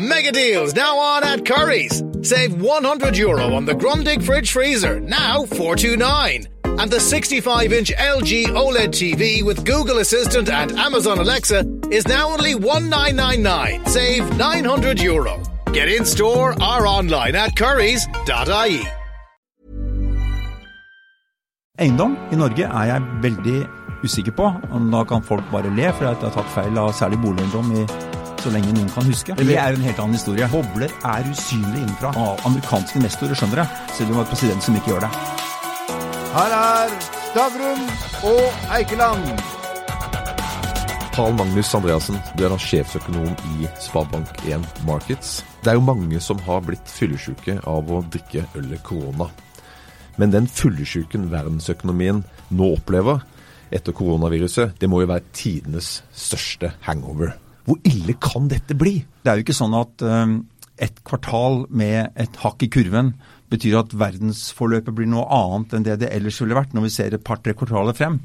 Mega deals now on at Curry's. Save 100 euro on the Grundig fridge freezer, now 429. And the 65 inch LG OLED TV with Google Assistant and Amazon Alexa is now only 1999. Save 900 euro. Get in store or online at currys.ie. Eiendom i Norge er jeg veldig usikker på. Om da kan folk bare le, for jeg har tatt feil av særlig boligeiendom i så lenge noen kan huske. Det er en helt annen historie. Bobler er usynlige innenfra. Av amerikanske investorer skjønner jeg. selv om det var et president som ikke gjør det. Her er Stavrum og Eikeland. Karl Magnus Andreassen, du er da sjefsøkonom i Sparebank1 Markets. Det er jo mange som har blitt fyllesyke av å drikke øl i korona. Men den fyllesyken verdensøkonomien nå opplever etter koronaviruset, det må jo være tidenes største hangover. Hvor ille kan dette bli? Det er jo ikke sånn at um, et kvartal med et hakk i kurven betyr at verdensforløpet blir noe annet enn det det ellers ville vært når vi ser et par-tre kvartaler frem.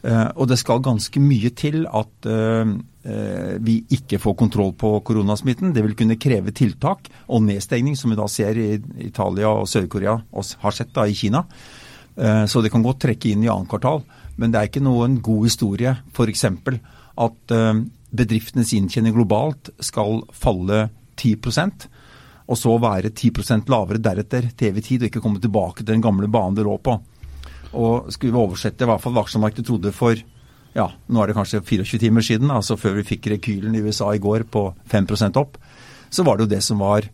Uh, og det skal ganske mye til at uh, uh, vi ikke får kontroll på koronasmitten. Det vil kunne kreve tiltak og nedstengning, som vi da ser i Italia og Sør-Korea og har sett da i Kina. Så det kan godt trekke inn i annet kvartal. Men det er ikke noen god historie f.eks. at bedriftenes inntjening globalt skal falle 10% og så være 10% lavere deretter til evig tid, og ikke komme tilbake til den gamle banen det lå på. Og skulle vi oversette i hvert fall hva aksjemarkedet trodde for ja, nå er det kanskje 24 timer siden, altså før vi fikk rekylen i USA i går på 5% opp, så var det jo det som var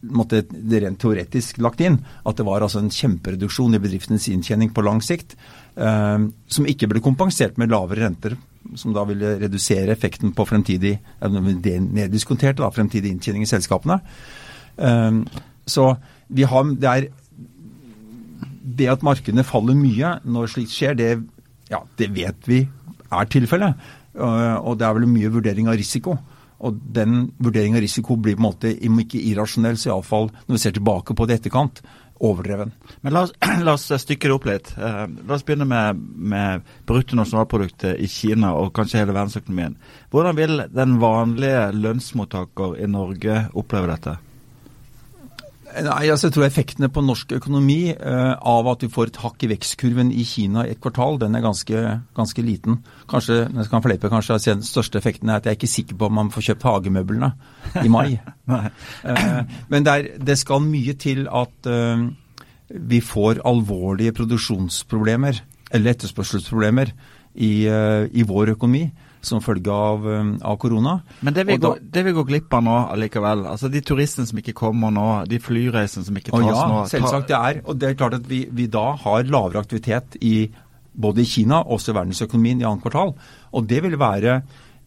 måtte det rent teoretisk lagt inn. At det var altså en kjempereduksjon i bedriftenes inntjening på lang sikt, eh, som ikke ble kompensert med lavere renter som da ville redusere effekten på fremtidig neddiskonterte da, fremtidig inntjening i selskapene. Um, så vi har, det er det at markedene faller mye når slikt skjer, det, ja, det vet vi er tilfellet. Uh, og det er vel mye vurdering av risiko. Og den vurdering av risiko blir på en måte, ikke irrasjonell, så iallfall når vi ser tilbake på det etterkant, overdreven. Men la oss, la oss stykke det opp litt. Uh, la oss begynne med, med bruttonasjonalproduktet i Kina og kanskje hele verdensøkonomien. Hvordan vil den vanlige lønnsmottaker i Norge oppleve dette? Nei, altså Jeg tror effektene på norsk økonomi eh, av at vi får et hakk i vekstkurven i Kina i et kvartal, den er ganske, ganske liten. Kanskje jeg kan fleipe, kanskje den største effekten er at jeg er ikke sikker på om man får kjøpt hagemøblene i mai. eh, men det, er, det, skal mye til at eh, vi får alvorlige produksjonsproblemer eller etterspørselsproblemer i, i vår økonomi som følge av, um, av korona. Men det vil, da, gå, det vil, gå, glipp av nå allikevel? Altså De turistene som ikke kommer nå, de flyreisene som ikke tas ja, nå? selvsagt det er. Og det er klart at vi, vi da har lavere aktivitet i både i Kina og også i verdensøkonomien i annet kvartal. Og det vil være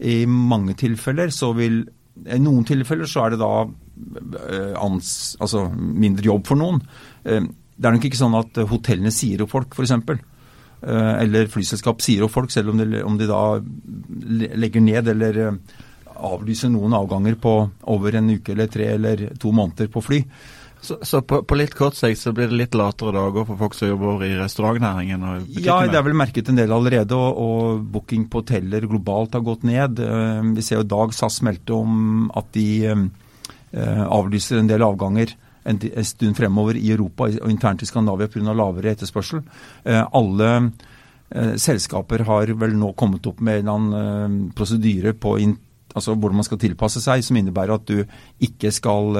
i mange tilfeller så vil I noen tilfeller så er det da eh, ans, altså mindre jobb for noen. Eh, det er nok ikke sånn at hotellene sier opp folk, f.eks. Eh, eller flyselskap sier opp folk, selv om de, om de, da legger ned eller eh, avlyser noen avganger på over en uke eller tre eller to måneder på fly. Så, så på, på, litt kort sikt så blir det litt latere dager for folk som jobber i restaurantnæringen? ja, det er vel merket en del allerede, og, og booking på hoteller globalt har gått ned. Eh, vi ser jo i dag SAS meldte om at de avlyser en del avganger en, stund fremover i Europa og internt i Skandinavia pga. lavere etterspørsel. Eh, alle eh, selskaper har vel nå kommet opp med en eller annen eh, prosedyre på altså hvordan man skal tilpasse seg, som innebærer at du ikke skal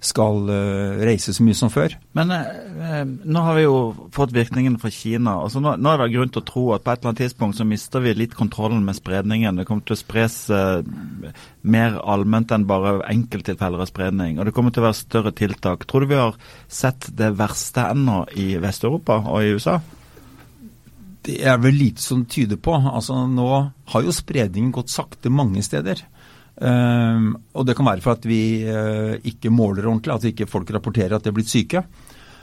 skal uh, reise så mye som før. Men eh, nå har vi jo fått virkningen fra Kina. altså nå, nå, er det grunn til å tro at på et eller annet tidspunkt så mister vi litt kontrollen med spredningen. Det kommer til å spres eh, mer allment enn bare enkelttilfeller av spredning. Og det kommer til å være større tiltak. Tror du vi har sett det verste ennå i Vest-Europa og i USA? Det er vel lite som tyder på. Altså Nå har jo spredningen gått sakte mange steder. Um, og det kan være for at vi uh, ikke måler ordentlig, at ikke folk rapporterer at de er blitt syke.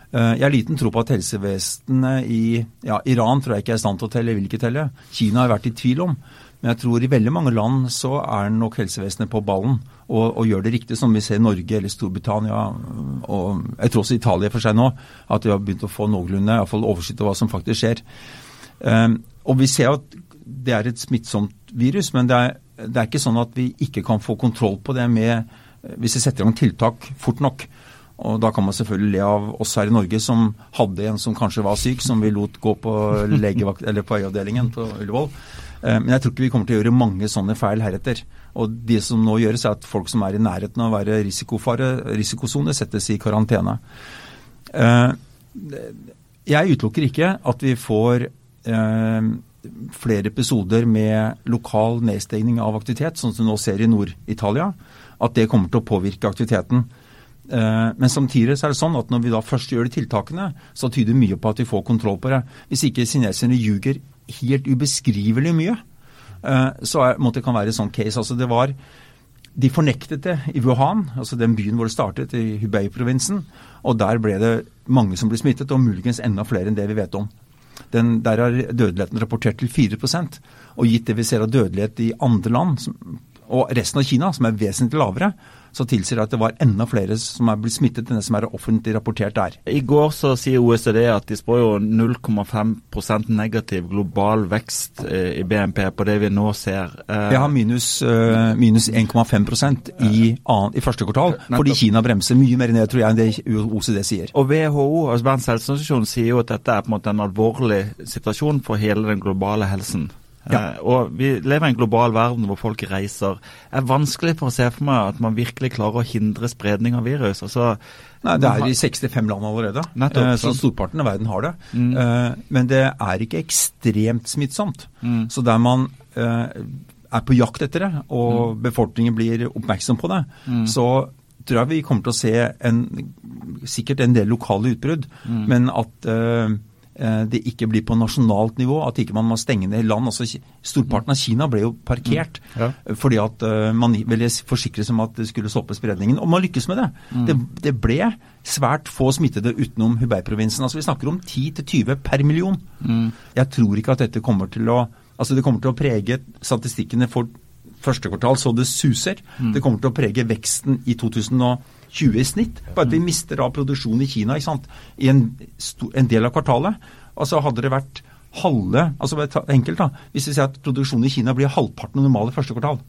Uh, jeg har liten tro på at helsevesenet i ja, Iran tror jeg ikke er i stand til å telle, vil ikke telle. Kina har jeg vært i tvil om. Men jeg tror i veldig mange land så er nok helsevesenet på ballen og, og gjør det riktig, som vi ser i Norge eller Storbritannia og jeg tror også Italia for seg nå, at de har begynt å få noenlunde oversikt over hva som faktisk skjer. Um, og vi ser at det er et smittsomt virus, men det er det er ikke sånn at vi ikke kan få kontroll på det med hvis vi setter i gang tiltak fort nok. Og da kan man selvfølgelig le av oss her i Norge som hadde en som kanskje var syk, som vi lot gå på legevakt, eller på øyeavdelingen på Ullevål. Eh, men jeg tror ikke vi kommer til å gjøre mange sånne feil heretter. Og det som nå gjøres, er at folk som er i nærheten av å være risikofare, risikosone, settes i karantene. Eh, jeg utelukker ikke at vi får eh, flere episoder med lokal nedstengning av aktivitet, sånn som du nå ser i Nord-Italia. At det kommer til å påvirke aktiviteten. Men samtidig så er det sånn at når vi da først gjør de tiltakene, så tyder mye på at vi får kontroll på det. Hvis ikke kineserne ljuger helt ubeskrivelig mye, eh, så måtte det kan være en sånn case. Altså det var de fornektet det i Wuhan, altså den byen hvor det startet, i Hubei-provinsen. Og der ble det mange som ble smittet, og muligens enda flere enn det vi vet om. Den, der er dødeligheten rapportert til 4 Og gitt det vi ser av dødelighet i andre land, som, og resten av Kina, som er vesentlig lavere, så tilsier at det var enda flere som er blitt smittet enn det som er offentlig rapportert der. I går så sier OECD at de spår jo 0,5% negativ global vekst eh, i BNP på det vi nå ser. Vi jeg har minus, uh, minus 1,5% i, i første kvartal, fordi Kina bremser mye mer ned tror jeg, enn det OECD sier. Og WHO, altså Verdens helseorganisasjon, sier jo at dette er på en måte en alvorlig situasjon for hele den globale helsen. Ja. Eh, og Vi lever i en global verden hvor folk reiser. Det er vanskelig for å se for meg at man virkelig klarer å hindre spredning av virus. Altså, Nei, Det er i 65 land allerede, nettopp, eh, så storparten av verden har det. Mm. Eh, men det er ikke ekstremt smittsomt. Mm. Så der man eh, er på jakt etter det, og mm. befolkningen blir oppmerksom på det, mm. så tror jeg vi kommer til å se en, sikkert en del lokale utbrudd, mm. men at det ikke blir på nasjonalt nivå, at ikke man må stenge ned land. Altså, storparten av Kina ble jo parkert mm. ja. fordi at uh, man ville forsikre seg om at det skulle stoppe spredningen. Og man lykkes med det. Mm. det. det. ble svært få smittede utenom Hubei-provinsen. Altså, vi snakker om 10-20 per million. Mm. Jeg tror ikke at dette kommer til å altså det kommer til å prege statistikkene for første kvartal så det suser. Mm. Det kommer til å prege veksten i 2020 i snitt. Bare at vi mister av produksjon i Kina i en, en, del av kvartalet. Altså Hadde det vært halve altså enkelt da, Hvis vi sier at produksjonen i Kina blir halvparten av normal i første kvartal,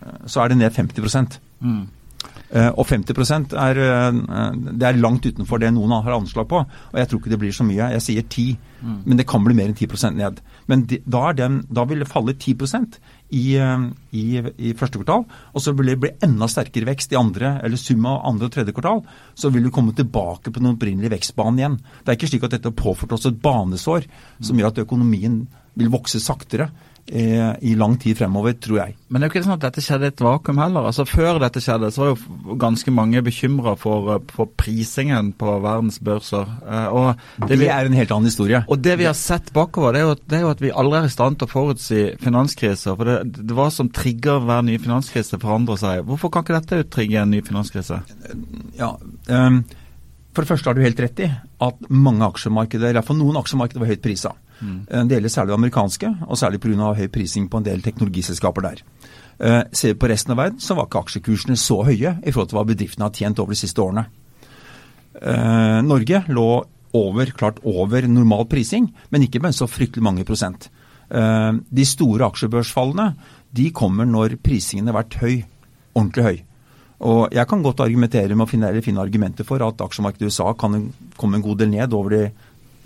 eh, så er det ned 50 mm. Uh, og 50% er, uh, det er langt utenfor det noen har anslag på. Og jeg tror ikke det blir så mye. Jeg sier 10, mm. men det kan bli mer enn 10% ned. Men de, da, den, da, vil det falle 10 i, eh, i, i, første kvartal, og så vil det bli enda sterkere vekst i andre, eller sum av andre og tredje kvartal, så vil vi komme tilbake på den opprinnelige vekstbanen igjen. Det er ikke slik at dette har påført oss et banesår som gjør at økonomien vil vokse saktere i lang tid fremover, tror jeg. Men det er jo ikke sånn at dette skjedde i et vakuum heller. Altså Før dette skjedde, så var jo ganske mange bekymra for, eh, for, prisingen på verdens børser. Og det, det vi, er en helt annen historie. Og det vi har sett bakover, det er jo, det er jo at vi aldri er i stand til å forutsi finanskriser. For det, det var som trigger hver nye finanskrise forandrer seg. Hvorfor kan ikke dette trigge en ny finanskrise? Ja, um, For det første har du helt rett i at mange aksjemarkeder, iallfall noen aksjemarkeder var høyt prisa. Mm. Det gjelder særlig det amerikanske, og særlig pga. høy prising på en del teknologiselskaper der. Eh, ser vi på resten av verden, så var ikke aksjekursene så høye i forhold til hva bedriftene har tjent over de siste årene. Eh, Norge lå over, klart over normal prising, men ikke med så fryktelig mange prosent. Eh, de store aksjebørsfallene de kommer når prisingen har vært høy, ordentlig høy. Og Jeg kan godt argumentere med å finne, finne argumenter for at aksjemarkedet i USA kan komme en god del ned over de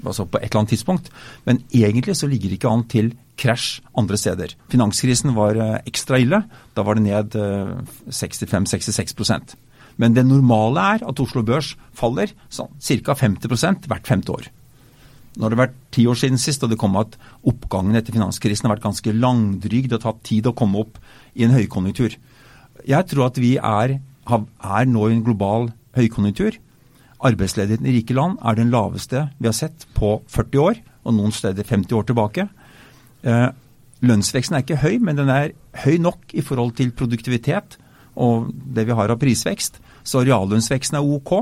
altså på et eller annet tidspunkt. Men egentlig så ligger det ikke an til krasj andre steder. Finanskrisen var eh, ekstra ille. Da var det ned 65-66 eh, Men det normale er at Oslo Børs faller sånn ca. 50% hvert femte år. Nå har det vært ti år siden sist, og det kom at oppgangen etter finanskrisen har vært ganske langdryg. Det har tatt tid å komme opp i en høykonjunktur. Jeg tror at vi er, er nå i en global høykonjunktur. Arbeidsledigheten i rike land er den laveste vi har sett på 40 år, og noen steder 50 år tilbake. Eh, lønnsveksten er ikke høy, men den er høy nok i forhold til produktivitet og det vi har av prisvekst. Så reallønnsveksten er ok.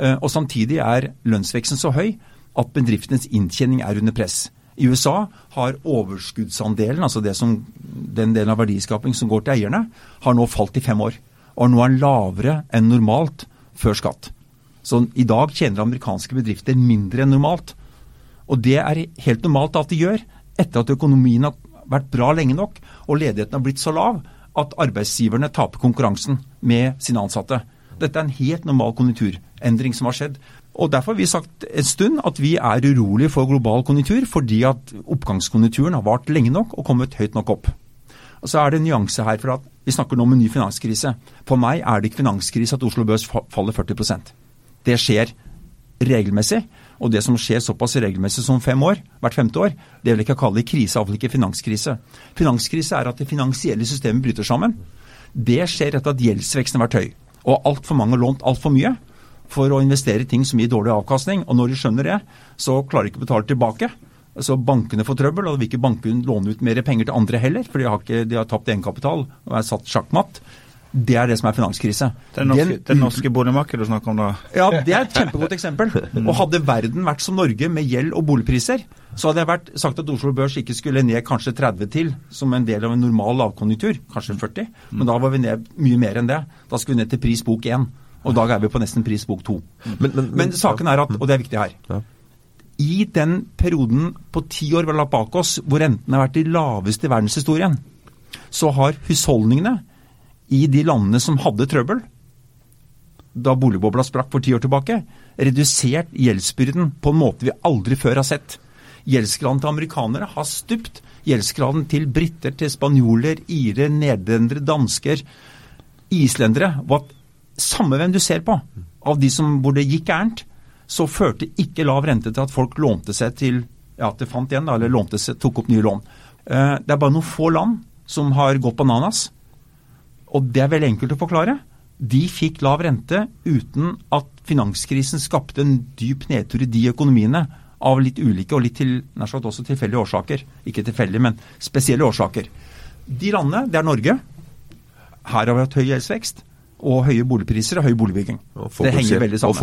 Eh, og samtidig er lønnsveksten så høy at bedriftenes inntjening er under press. I USA har overskuddsandelen, altså som, den delen av verdiskaping som går til eierne, har nå falt i fem år. Og nå er den lavere enn normalt før skatt. Så i dag tjener amerikanske bedrifter mindre enn normalt. Og det er helt normalt at de gjør, etter at økonomien har vært bra lenge nok og ledigheten har blitt så lav at arbeidsgiverne taper konkurransen. med sine ansatte. Dette er en helt normal konjunkturendring som har skjedd. Og Derfor har vi sagt en stund at vi er urolige for global konjunktur, fordi at oppgangskonjunkturen har vart lenge nok og kommet høyt nok opp. Og Så er det en nyanse her, for at vi snakker nå om en ny finanskrise. For meg er det ikke finanskrise at Oslo Børs faller 40 Det skjer regelmessig. Og det som skjer såpass regelmessig som fem år, hvert femte år, det vil jeg ikke kalle krise, iallfall ikke finanskrise. Finanskrise er at det finansielle systemet bryter sammen. Det skjer etter at gjeldsveksten har vært høy. Og altfor mange har lånt altfor mye for å investere i ting som gir dårlig avkastning. Og når de skjønner det, så klarer de ikke å betale tilbake. Så bankene får trøbbel, og da vil ikke bankene låne ut mer penger til andre heller, for de har, ikke, de har tapt egenkapital og er satt sjakkmatt. Det er det som er finanskrise. Det norske, det norske boligmarkedet du snakker om da? Ja, det er et kjempegodt eksempel. Og hadde verden vært som Norge med gjeld og boligpriser, så hadde jeg vært, sagt at Oslo Børs ikke skulle ned kanskje 30 til som en del av en normal lavkonjunktur, kanskje 40. Men da var vi ned mye mer enn det. Da skulle vi ned til pris bok 1. Og i dag er vi på nesten pris bok 2. Men, men, men, saken er at, og det er viktig her ja. I den perioden på ti år vi har lagt bak oss, hvor rentene har vært de laveste i verdenshistorien, så har husholdningene i de landene som hadde trøbbel, da boligbobla sprakk for ti år tilbake, redusert gjeldsbyrden på en måte vi aldri før har sett. Gjeldsgraden til amerikanere har stupt. Gjeldsgraden til briter, til spanjoler, irer, nederlendere, dansker, islendere var Samme hvem du ser på, av de som, hvor det gikk gærent, så førte ikke lav rente til at folk lånte seg til ja, at det fant igjen, eller lånte seg, tok opp nye lån. Eh, det er bare noen få land som har gått bananas og det er veldig enkelt å forklare. De fikk lav rente uten at finanskrisen skapte en dyp nedtur i de økonomiene av litt ulike og litt til, nær sagt også tilfeldige årsaker. Ikke tilfeldige, men spesielle årsaker. De landene, det er Norge. Her har vi hatt høy gjeldsvekst og høye boligpriser og høy boligbygging. Og det henger veldig sammen.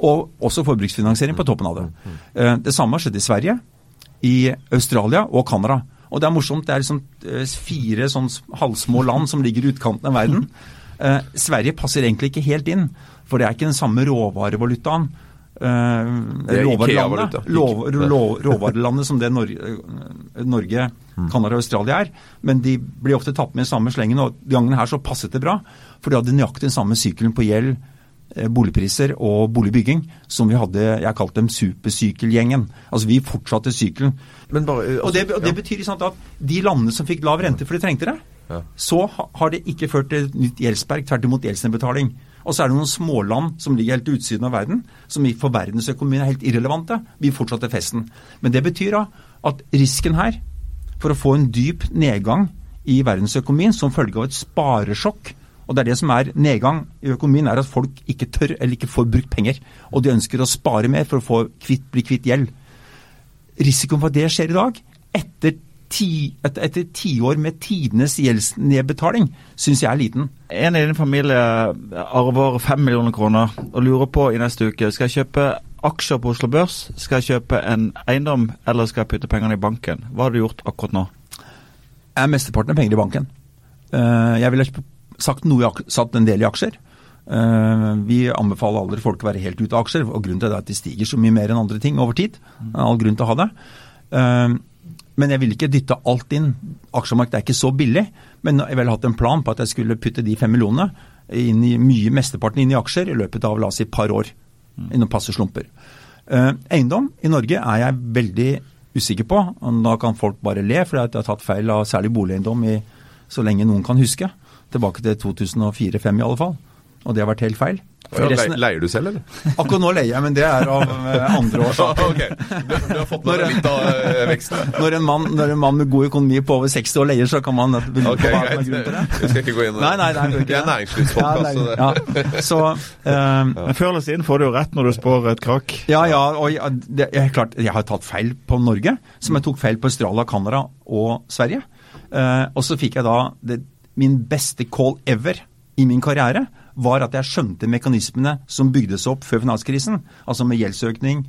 Og, og også forbruksfinansiering på toppen av det. Mm, mm. Eh, det samme har skjedd i Sverige, i Australia og Canada. Og det er morsomt, det er liksom eh, fire sånn halvsmå land som ligger i utkanten av verden. Eh, Sverige passer egentlig ikke helt inn, for det er ikke den samme råvarevalutaen. Eh, råvarelandet, råvarelandet som det Norge, eh, Norge mm. Canada og Australia er. Men de blir ofte tatt med i samme slengen, og gangene her så passet det bra. For de hadde nøyaktig den samme sykkelen på gjeld boligpriser og boligbygging som vi hadde Jeg kalte dem supersykkelgjengen. Altså vi fortsatte sykelen. Bare, altså, og, det, og det, betyr sant, at de landene som fikk lav rente for de trengte det, ja. så har det ikke ført til nytt gjeldsberg, tvert imot gjeldsnedbetaling. Og så er det noen småland som ligger helt utsiden av verden, som for verdensøkonomien er helt irrelevante. Vi fortsatte festen. Men det betyr da at risken her for å få en dyp nedgang i verdensøkonomien som følge av et sparesjokk og det er det som er nedgang i økonomien, er at folk ikke tør eller ikke får brukt penger. Og de ønsker å spare mer for å få kvitt, bli kvitt gjeld. Risikoen for at det skjer i dag, etter ti, etter, etter tiår med tidenes gjeldsnedbetaling, syns jeg er liten. En i din familie arver fem millioner kroner og lurer på i neste uke skal jeg kjøpe aksjer på Oslo Børs, skal jeg kjøpe en eiendom eller skal jeg putte pengene i banken. Hva har du gjort akkurat nå? Jeg er mesteparten av penger i banken. Jeg jeg ville sagt noe, satt en del i aksjer. Uh, vi anbefaler aldri folk å være helt ute av aksjer, og grunnen til det er at de stiger så mye mer enn andre ting over tid. Er all grunn til å ha det. Uh, men jeg vil ikke dytte alt inn. Aksjemarkedet er ikke så billig. Men jeg ville hatt en plan på at jeg skulle putte de fem millionene inn i mye, mesteparten inn i aksjer i løpet av la oss si et par år. Mm. Innom passe slumper. Uh, eiendom i Norge er jeg veldig usikker på. og Da kan folk bare le, for jeg har tatt feil av særlig boligeiendom i så lenge noen kan huske tilbake til 2004-2005 i alle fall. Og det har vært helt feil. Ja, resten, leier du selv, eller? Akkurat nå leier jeg, men det er av eh, andre årsaker. okay. du, du, har fått med deg litt av uh, veksten? Når en, mann, når en, mann, med god økonomi på over 60 år leier, så kan man lure okay, på hva som er grunnen til det. Vi skal ikke gå inn nei, nei, nei, det. Jeg er næringslivspodkast. Ja, ja. Så, um, Men før eller siden får du jo rett når du spår et krakk. Ja, ja. og jeg, det, jeg, klart, jeg har tatt feil på Norge, som jeg tok feil på Australia, Canada og Sverige. Uh, og så fikk jeg da det min beste call ever i min karriere, var at jeg skjønte mekanismene som bygde seg opp før finanskrisen. Altså med gjeldsøkning,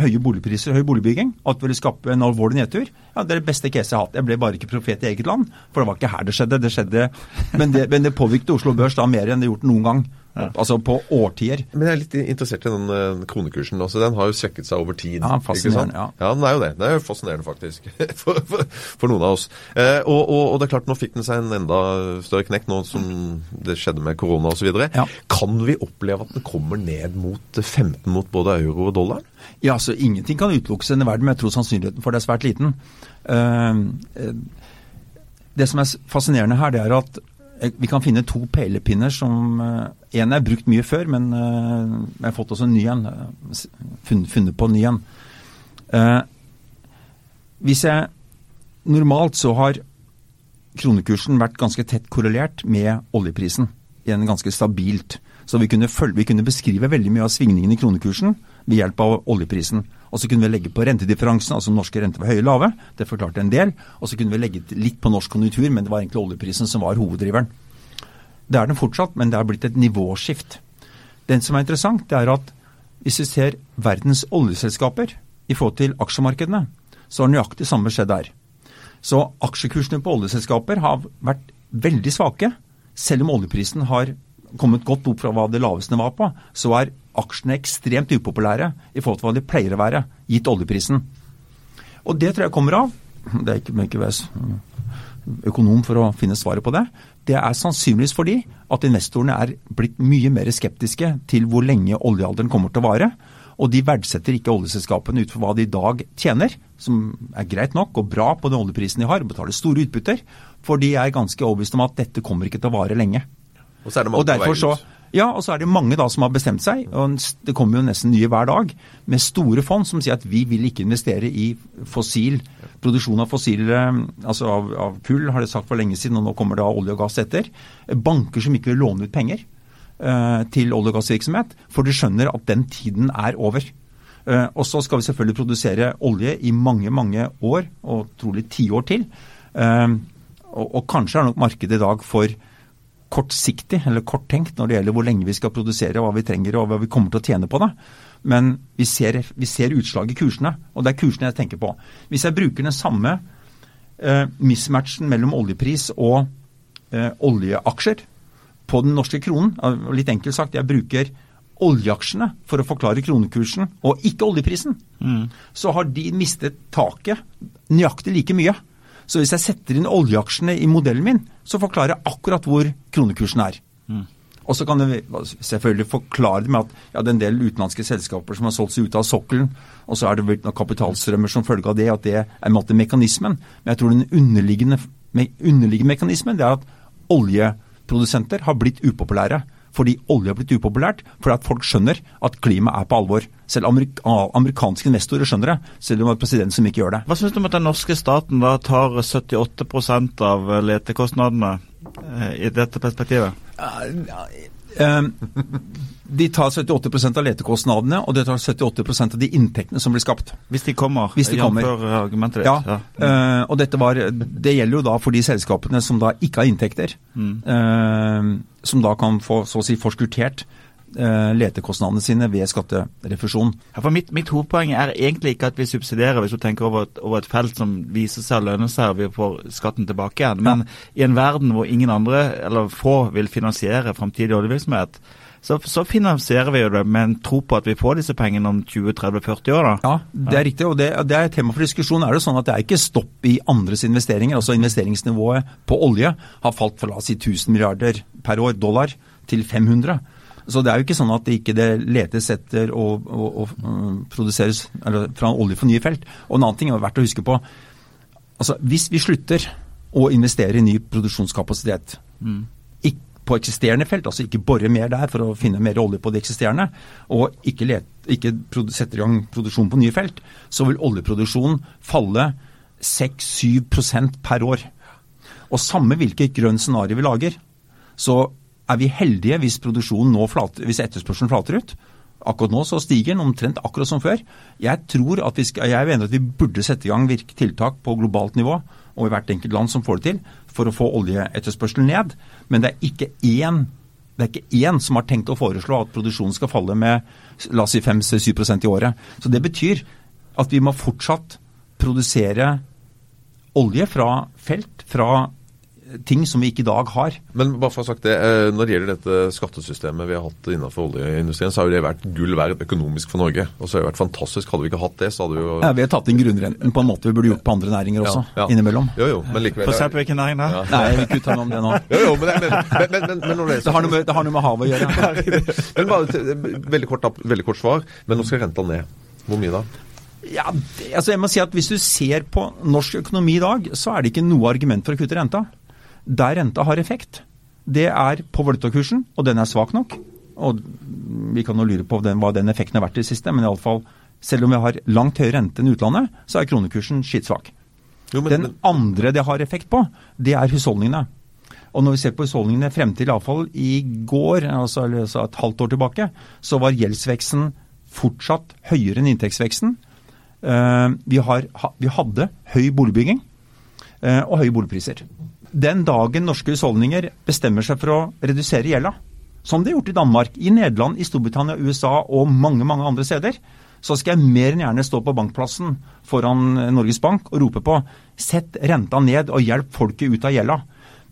høye boligpriser, høy boligbygging. At det ville skape en alvorlig nedtur. Ja, Det er det beste caset jeg har hatt. Jeg ble bare ikke profet i eget land, for det var ikke her det skjedde. Det skjedde, Men det, men det påvirket Oslo Børs da mer enn det gjort noen gang. Altså på årtier. Men jeg er litt interessert i den eh, kronekursen. også. Den har jo svekket seg over tid. Ja, fascinerende, ja. ja, den er jo det. Den er jo fascinerende, faktisk. For, for, for noen av oss. Eh, og, og, og det er klart, nå fikk den seg en enda større knekk, nå som det skjedde med korona osv. Ja. Kan vi oppleve at den kommer ned mot 15 mot både euro og dollar? Ja, altså Ingenting kan utelukkes i denne verden, men jeg tror sannsynligheten for det er svært liten. Eh, det som er fascinerende her, det er at vi kan finne to pelepinner som eh, En er brukt mye før, men eh, jeg har fått også en ny en. eh, Funnet på en ny en. Eh, Hvis jeg Normalt så har kronekursen vært ganske tett korrelert med oljeprisen. Igjen ganske stabilt. Så vi kunne, følge, vi kunne beskrive veldig mye av svingningen i kronekursen ved hjelp av oljeprisen. Og så kunne vi legge på rentedifferansen, altså norske renter var høye eller lave. Det forklarte en del. Og så kunne vi legge litt på norsk konjunktur, men det var egentlig oljeprisen som var hoveddriveren. Det er den fortsatt, men det er blitt et nivåskift. Den som er interessant, det er at hvis vi ser verdens oljeselskaper i forhold til aksjemarkedene, så har nøyaktig samme skjedd der. Så aksjekursene på oljeselskaper har vært veldig svake. Selv om oljeprisen har kommet godt opp fra hva det laveste var på, så er aksjene ekstremt upopulære i forhold til hva de pleier å være, gitt oljeprisen. Og det tror jeg kommer av Det er ikke, må ikke økonom for å finne svaret på det. Det er sannsynligvis fordi at investorene er blitt mye mer skeptiske til hvor lenge oljealderen kommer til å vare. Og de verdsetter ikke oljeselskapene ut fra hva de i dag tjener, som er greit nok og bra på den oljeprisen de har, og betaler store utbytter. For de er ganske overbevist om at dette kommer ikke til å vare lenge. Og så er det mange på vei så, ut. ja, og så er det mange da som har bestemt seg, og det kommer jo nesten nye hver dag, med store fond som sier at vi vil ikke investere i fossil produksjon av fossile, altså av, av kull, har det sagt for lenge siden, og nå kommer da olje og gass etter. Banker som ikke vil låne ut penger eh, til olje- og gassvirksomhet, for de skjønner at den tiden er over. Eh, og så skal vi selvfølgelig produsere olje i mange, mange år, og trolig tiår til. Eh, og, og kanskje er nok markedet i dag for kortsiktig eller korttenkt når det gjelder hvor lenge vi skal produsere, hva vi trenger og hva vi kommer til å tjene på det. Men vi ser, vi ser utslag i kursene, og det er kursene jeg tenker på. Hvis jeg bruker den samme eh, mismatchen mellom oljepris og eh, oljeaksjer på den norske kronen, eh, litt enkelt sagt, jeg bruker oljeaksjene for å forklare kronekursen, og ikke oljeprisen, så har de mistet taket nøyaktig like mye. Så hvis jeg setter inn oljeaksjene i modellen min, så forklarer jeg akkurat hvor kronekursen er. Og så kan det selvfølgelig forklare det med at ja, det er en del utenlandske selskaper som har solgt seg ut av sokkelen, og så er det blitt noen kapitalstrømmer som følge av det, at det er måte mekanismen. Men jeg tror den underliggende, underliggende mekanismen det er at oljeprodusenter har blitt upopulære. Fordi olje har blitt upopulært, fordi at folk skjønner at klimaet er på alvor. Selv amerik amerikanske investorer skjønner det, selv om det er president som ikke gjør det. Hva syns du om at den norske staten da tar 78 av letekostnadene eh, i dette perspektivet? Eh, De tar 78% av letekostnadene, og de tar 78% av de inntektene som blir skapt. Hvis de kommer, Hvis de kommer. argumentet ditt. Ja, Uh, og dette var, Det gjelder jo da for de selskapene som da ikke har inntekter. eh, som da kan få så å si forskuttert uh, letekostnadene sine ved skatterefusjon. Ja, for mitt, mitt hovedpoeng er egentlig ikke at vi subsidierer hvis du tenker over et, over et felt som viser seg å lønne seg og vi får skatten tilbake igjen. Men i en verden hvor ingen andre, eller få, vil finansiere framtidig oljevirksomhet, så, så finansierer vi jo det med en tro på at vi får disse pengene om 20-30-40 år. da. Ja, det er riktig, og det, det er tema for diskusjon. Er det sånn at det er ikke stopp i andres investeringer? altså Investeringsnivået på olje har falt fra la oss si 1000 milliarder per år dollar til 500. Så det er jo ikke sånn at det ikke det letes etter og, og, og øh, produseres fra olje for nye felt. Og en annen ting er verdt å huske på. altså Hvis vi slutter å investere i ny produksjonskapasitet ikk- på eksisterende felt, altså ikke bore mer der for å finne mer olje på det eksisterende, og ikke, let, ikke sette i gang produksjon på nye felt, så vil oljeproduksjonen falle 6-7 per år. Og samme hvilket grønt scenario vi lager, så er vi heldige hvis flater, hvis etterspørselen flater ut. Akkurat nå så stiger den omtrent akkurat som før. Jeg tror at vi skal, jeg mener at vi burde sette i gang tiltak på globalt nivå, og i hvert enkelt land som får det til, for å få oljeetterspørselen ned. Men det er ikke én det er ikke én som har tenkt å foreslå at produksjonen skal falle med la oss si 5-7 i året. Så det betyr at vi må fortsatt produsere olje fra felt, fra ting som vi ikke i dag har. Men bare for å ha sagt det, eh, når det gjelder dette skattesystemet vi har hatt innenfor oljeindustrien, så har jo det vært gull verd økonomisk for Norge. Og så har det vært fantastisk. Hadde vi ikke hatt det, så hadde vi jo Ja, vi har tatt inn grunnrenten på en måte vi burde gjort på andre næringer også, Ja, ja. innimellom. Jo, jo, men likevel Få se på hvilken næring det er. Nei, vi kan ikke om det nå. Jo, jo, men, men, men, men, når det, Det har noe med, det har noe med havet å gjøre. men bare, til- veldig, kort, veldig kort svar. Men nå skal renta ned. Hvor mye da? Ja, det, altså jeg må si at Hvis du ser på norsk økonomi i dag, så er det ikke noe argument for å kutte renta. Der renta har effekt, det er på valutakursen, og den er svak nok. Og Vi kan jo lure på den, hva den effekten har vært i det siste, men i alle fall, selv om vi har langt høyere rente enn utlandet, så er kronekursen skittsvak. Jo, men, Den andre det har effekt på, det er husholdningene. Og når vi ser på husholdningene frem til iallfall i går, altså, altså et halvt år tilbake, så var gjeldsveksten fortsatt høyere enn inntektsveksten. Eh, vi, har, ha, vi hadde høy boligbygging eh, og høye boligpriser. Den dagen norske husholdninger bestemmer seg for å redusere gjelda, som de har gjort i Danmark, i Nederland, i Storbritannia, USA og mange mange andre steder, så skal jeg mer enn gjerne stå på bankplassen foran Norges Bank og rope på sett renta ned og hjelp folket ut av gjelda.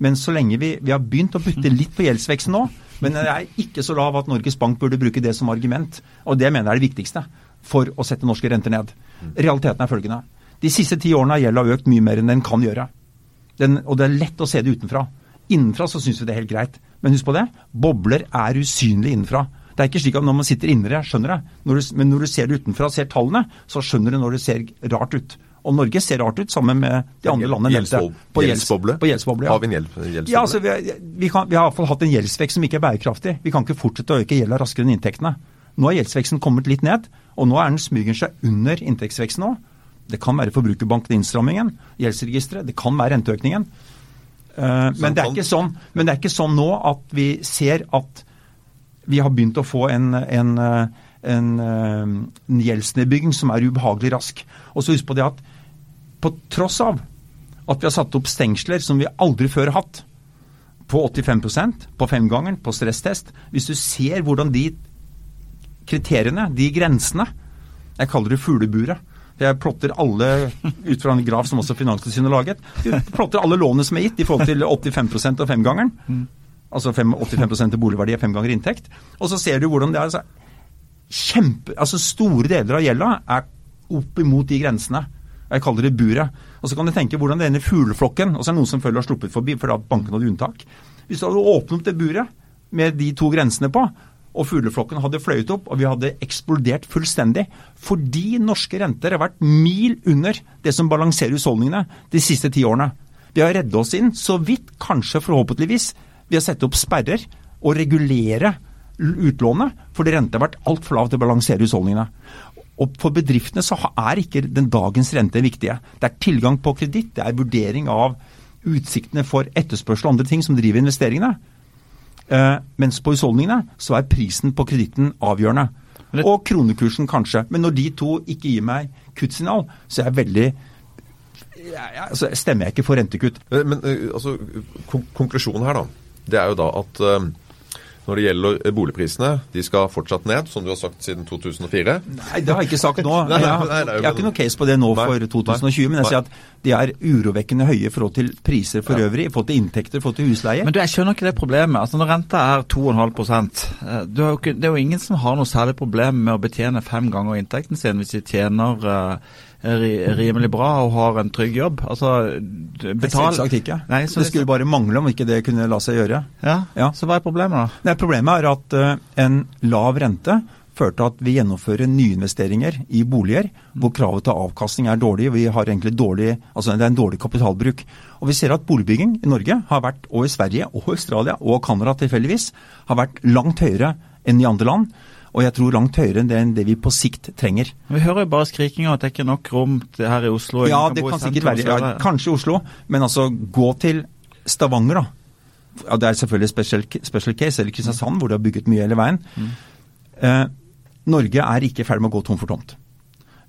Men så lenge vi, vi har begynt å bytte litt på gjeldsveksten nå, men den er ikke så lav at Norges Bank burde bruke det som argument. Og det mener jeg er det viktigste for å sette norske renter ned. Realiteten er følgende. De siste ti årene har gjelda økt mye mer enn den kan gjøre. Den, og det er lett å se det utenfra. Innenfra så syns vi det er helt greit. Men husk på det, bobler er usynlige innenfra. Det er ikke slik at når man sitter innere, skjønner det. Når du, men når du ser det utenfra, ser tallene, så skjønner du når det ser rart ut. Og Norge ser rart ut sammen med de andre landene. På Gjeldsboble? På gjeldsboble, ja. Har vi en gjeld- gjeldsboble? Ja, altså, vi, vi, kan, vi har i hvert fall hatt en gjeldsvekst som ikke er bærekraftig. Vi kan ikke fortsette å øke gjelda raskere enn inntektene. Nå har gjeldsveksten kommet litt ned, og nå er den smyger seg under inntektsveksten òg. Det kan være forbrukerbanken innstrammingen, gjeldsregisteret, det kan være renteøkningen. Eh, men, det er ikke sånn, men det er ikke sånn nå at vi ser at vi har begynt å få en, en, eh, en, eh, en gjeldsnedbygging som er ubehagelig rask. Og så husk på det at på tross av at vi har satt opp stengsler som vi aldri før har hatt, på 85% på femgangeren, på stresstest Hvis du ser hvordan de kriteriene, de grensene Jeg kaller det fugleburet. Jeg plotter alle ut fra en graf som også Finanstilsynet laget. Jeg plotter alle lånene som er gitt i forhold til 85 av femgangeren. Altså 85 til boligverdi er fem ganger inntekt. Og så ser du hvordan det er. Altså, kjempe, altså Store deler av gjelda er opp imot de grensene. Jeg kaller det buret. Og så kan du tenke hvordan denne fugleflokken Og så er det noen som følger har sluppet forbi, for da banken hadde unntak. Hvis du hadde åpnet opp det buret med de to grensene på, og fugleflokken hadde fløyet opp, og vi hadde eksplodert fullstendig fordi norske renter har vært mil under det som balanserer husholdningene de siste ti årene. Vi har reddet oss inn, så vidt, kanskje forhåpentligvis, ved å sette opp sperrer og regulere utlånet, fordi renta har vært altfor lav til å balansere husholdningene. Og For bedriftene så er ikke den dagens rente viktige. Det er tilgang på kreditt, det er vurdering av utsiktene for etterspørsel og andre ting som driver investeringene. Eh, mens på husholdningene så er prisen på kreditten avgjørende. Og kronekursen kanskje. Men når de to ikke gir meg kuttsignal, så er jeg veldig altså, Stemmer jeg ikke for rentekutt. Men, men eh, altså, kon konklusjonen her, da, det er jo da at eh, når det gjelder eh, boligprisene, de skal fortsatt ned, som du har sagt siden 2004. Nei, det har jeg ikke sagt nå. Jeg har, jeg har ikke noe case på det nå for 2020, men jeg sier at de er urovekkende høye i forhold til priser for øvrig, i forhold til inntekter, i forhold til husleie. Men du, jeg skjønner ikke det problemet. Altså Når renta er 2,5 eh, Det er jo ingen som har noe særlig problem med å betjene fem ganger inntekten sin hvis de tjener eh, rimelig bra og har en trygg jobb. Altså, betal Selvsagt ikke. Nei, så det skulle bare mangle om ikke det kunne la seg gjøre. Ja, Ja. Så hva er problemet, da? Nei, problemet er at uh, en lav rente førte til at vi gjennomfører nyinvesteringer i boliger hvor kravet til avkastning er dårlig. Vi har egentlig dårlig, altså Det er en dårlig kapitalbruk. Og Vi ser at boligbygging i Norge har vært, og i Sverige og Australia og Canada tilfeldigvis, har vært langt høyere enn i andre land. Og jeg tror langt høyere enn det, enn det vi på sikt trenger. Vi hører jo bare skrikinga at det ikke er nok rom her i Oslo. Ja, kan det i kan sikkert være. Ja, Kanskje kanskje Oslo, men altså gå til Stavanger, da. Ja, det er selvfølgelig special, special case, eller Kristiansand, hvor de har bygget mye hele veien. Eh, Norge er ikke i ferd med å gå tom for tomt.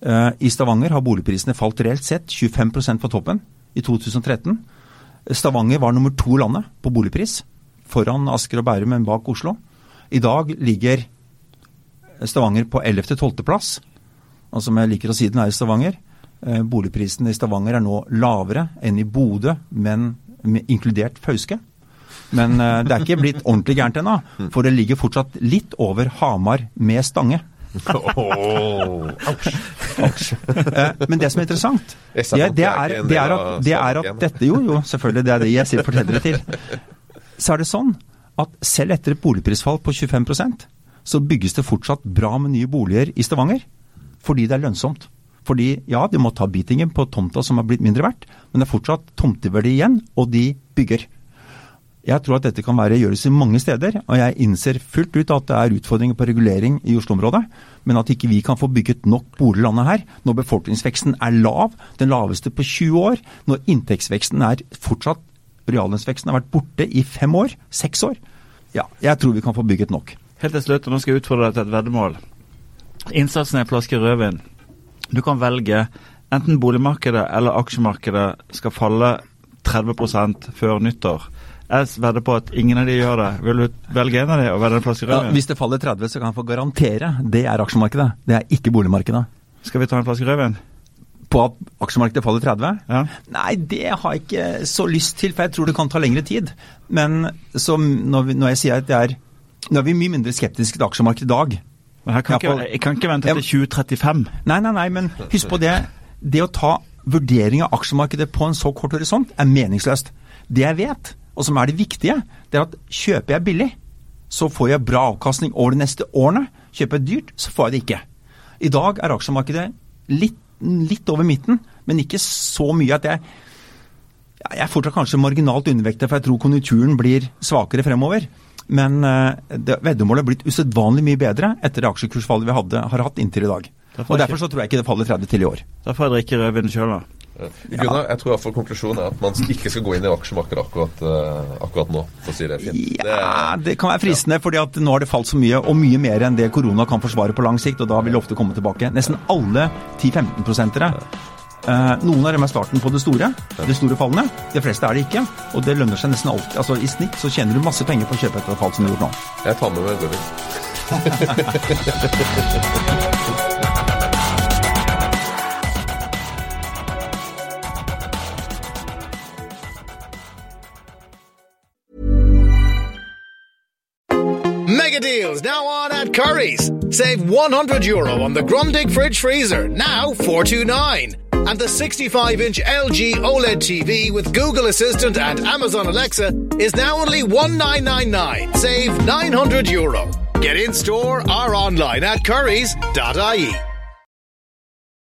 Eh, I Stavanger har boligprisene falt reelt sett 25% fra toppen i 2013. Stavanger var nummer to i landet på boligpris, foran Asker og Bærum, men bak Oslo. I dag ligger Stavanger på 11.-12. plass. Og som jeg liker å si, den er i Stavanger. Eh, boligprisen i Stavanger er nå lavere enn i Bodø, men inkludert Fauske. Men eh, det er ikke blitt ordentlig gærent ennå, for det ligger fortsatt litt over Hamar med Stange. Eh, Men det som er interessant, det, det, er det, er at, det er at dette Jo, jo, selvfølgelig, det er det jeg sier forteller det til. Så er det sånn at selv etter et boligprisfall på 25 så bygges det fortsatt bra med nye boliger i Stavanger. Fordi det er lønnsomt. Fordi ja, de må ta beatingen på tomta som har blitt mindre verdt, men det er fortsatt tomteverdi igjen, og de bygger. Jeg tror at dette kan være gjøres i mange steder, og jeg innser fullt ut at det er utfordringer på regulering i Oslo-området, men at ikke vi kan få bygget nok boliglandet her, når befolkningsveksten er lav, den laveste på 20 år, når inntektsveksten er fortsatt, reallønnsveksten har vært borte i fem år, seks år. Ja, jeg tror vi kan få bygget nok. Helt til slutt, og nå skal jeg utfordre deg til et veddemål. Innsatsen er en flaske rødvin. Du kan velge enten boligmarkedet eller aksjemarkedet skal falle 30% før nyttår. Jeg vedder på at ingen av de gjør det. Vil du velge en av de og velge en flaske Ja, rødvin? hvis det faller 30, så kan jeg få garantere det er aksjemarkedet. Det er ikke boligmarkedet. Skal vi ta en flaske rødvin? På at aksjemarkedet faller 30? Ja. Nei, det har jeg ikke så lyst til, for jeg tror det kan ta lengre tid. Men så når, vi, når jeg sier at det er Nå er vi mye mindre skeptiske til aksjemarkedet i dag. Men her kan ikke, jeg kan ikke vente til 2035. Nei, nei, nei, men husk på det. Det å ta vurdering av aksjemarkedet på en så kort horisont er meningsløst. Det jeg vet, og som er det viktige, det er at kjøper jeg billig, så får jeg bra avkastning over de neste årene. Kjøper jeg dyrt, så får jeg det ikke. I dag er aksjemarkedet litt, litt over midten, men ikke så mye at jeg Jeg er fortsatt kanskje marginalt undervektig, for jeg tror konjunkturen blir svakere fremover. Men eh, det, veddemålet har blitt usedvanlig mye bedre etter det aksjekursfallet vi hadde, har hatt inntil i dag. Derfor Og er Derfor så tror jeg ikke det faller 30 til i år. Derfor er jeg ikke rødvin sjøl, da. Gunnar, jeg tror iallfall konklusjonen er at man ikke skal gå inn i aksjemarkedet akkurat, eh, akkurat nå, for å si det fint. Det Ja, er, det kan være fristende, fordi at nå har det falt så mye, og mye mer enn det korona kan forsvare på lang sikt, og da vil det ofte komme tilbake. Nesten alle 10-15-prosentere. Eh, noen av dem er starten på det store, de store fallene. De fleste er det ikke, og det lønner seg nesten alltid. Altså I snitt så tjener du masse penger på å kjøpe etter et fall som du har gjort nå. jeg tar med meg rødvin. Megadeals now on at Curry's. Save 100 euro on the Grundig fridge freezer, now 429. And the 65 inch LG OLED TV with Google Assistant and Amazon Alexa is now only 1999. Save 900 euro. Get in store or online at currys.ie.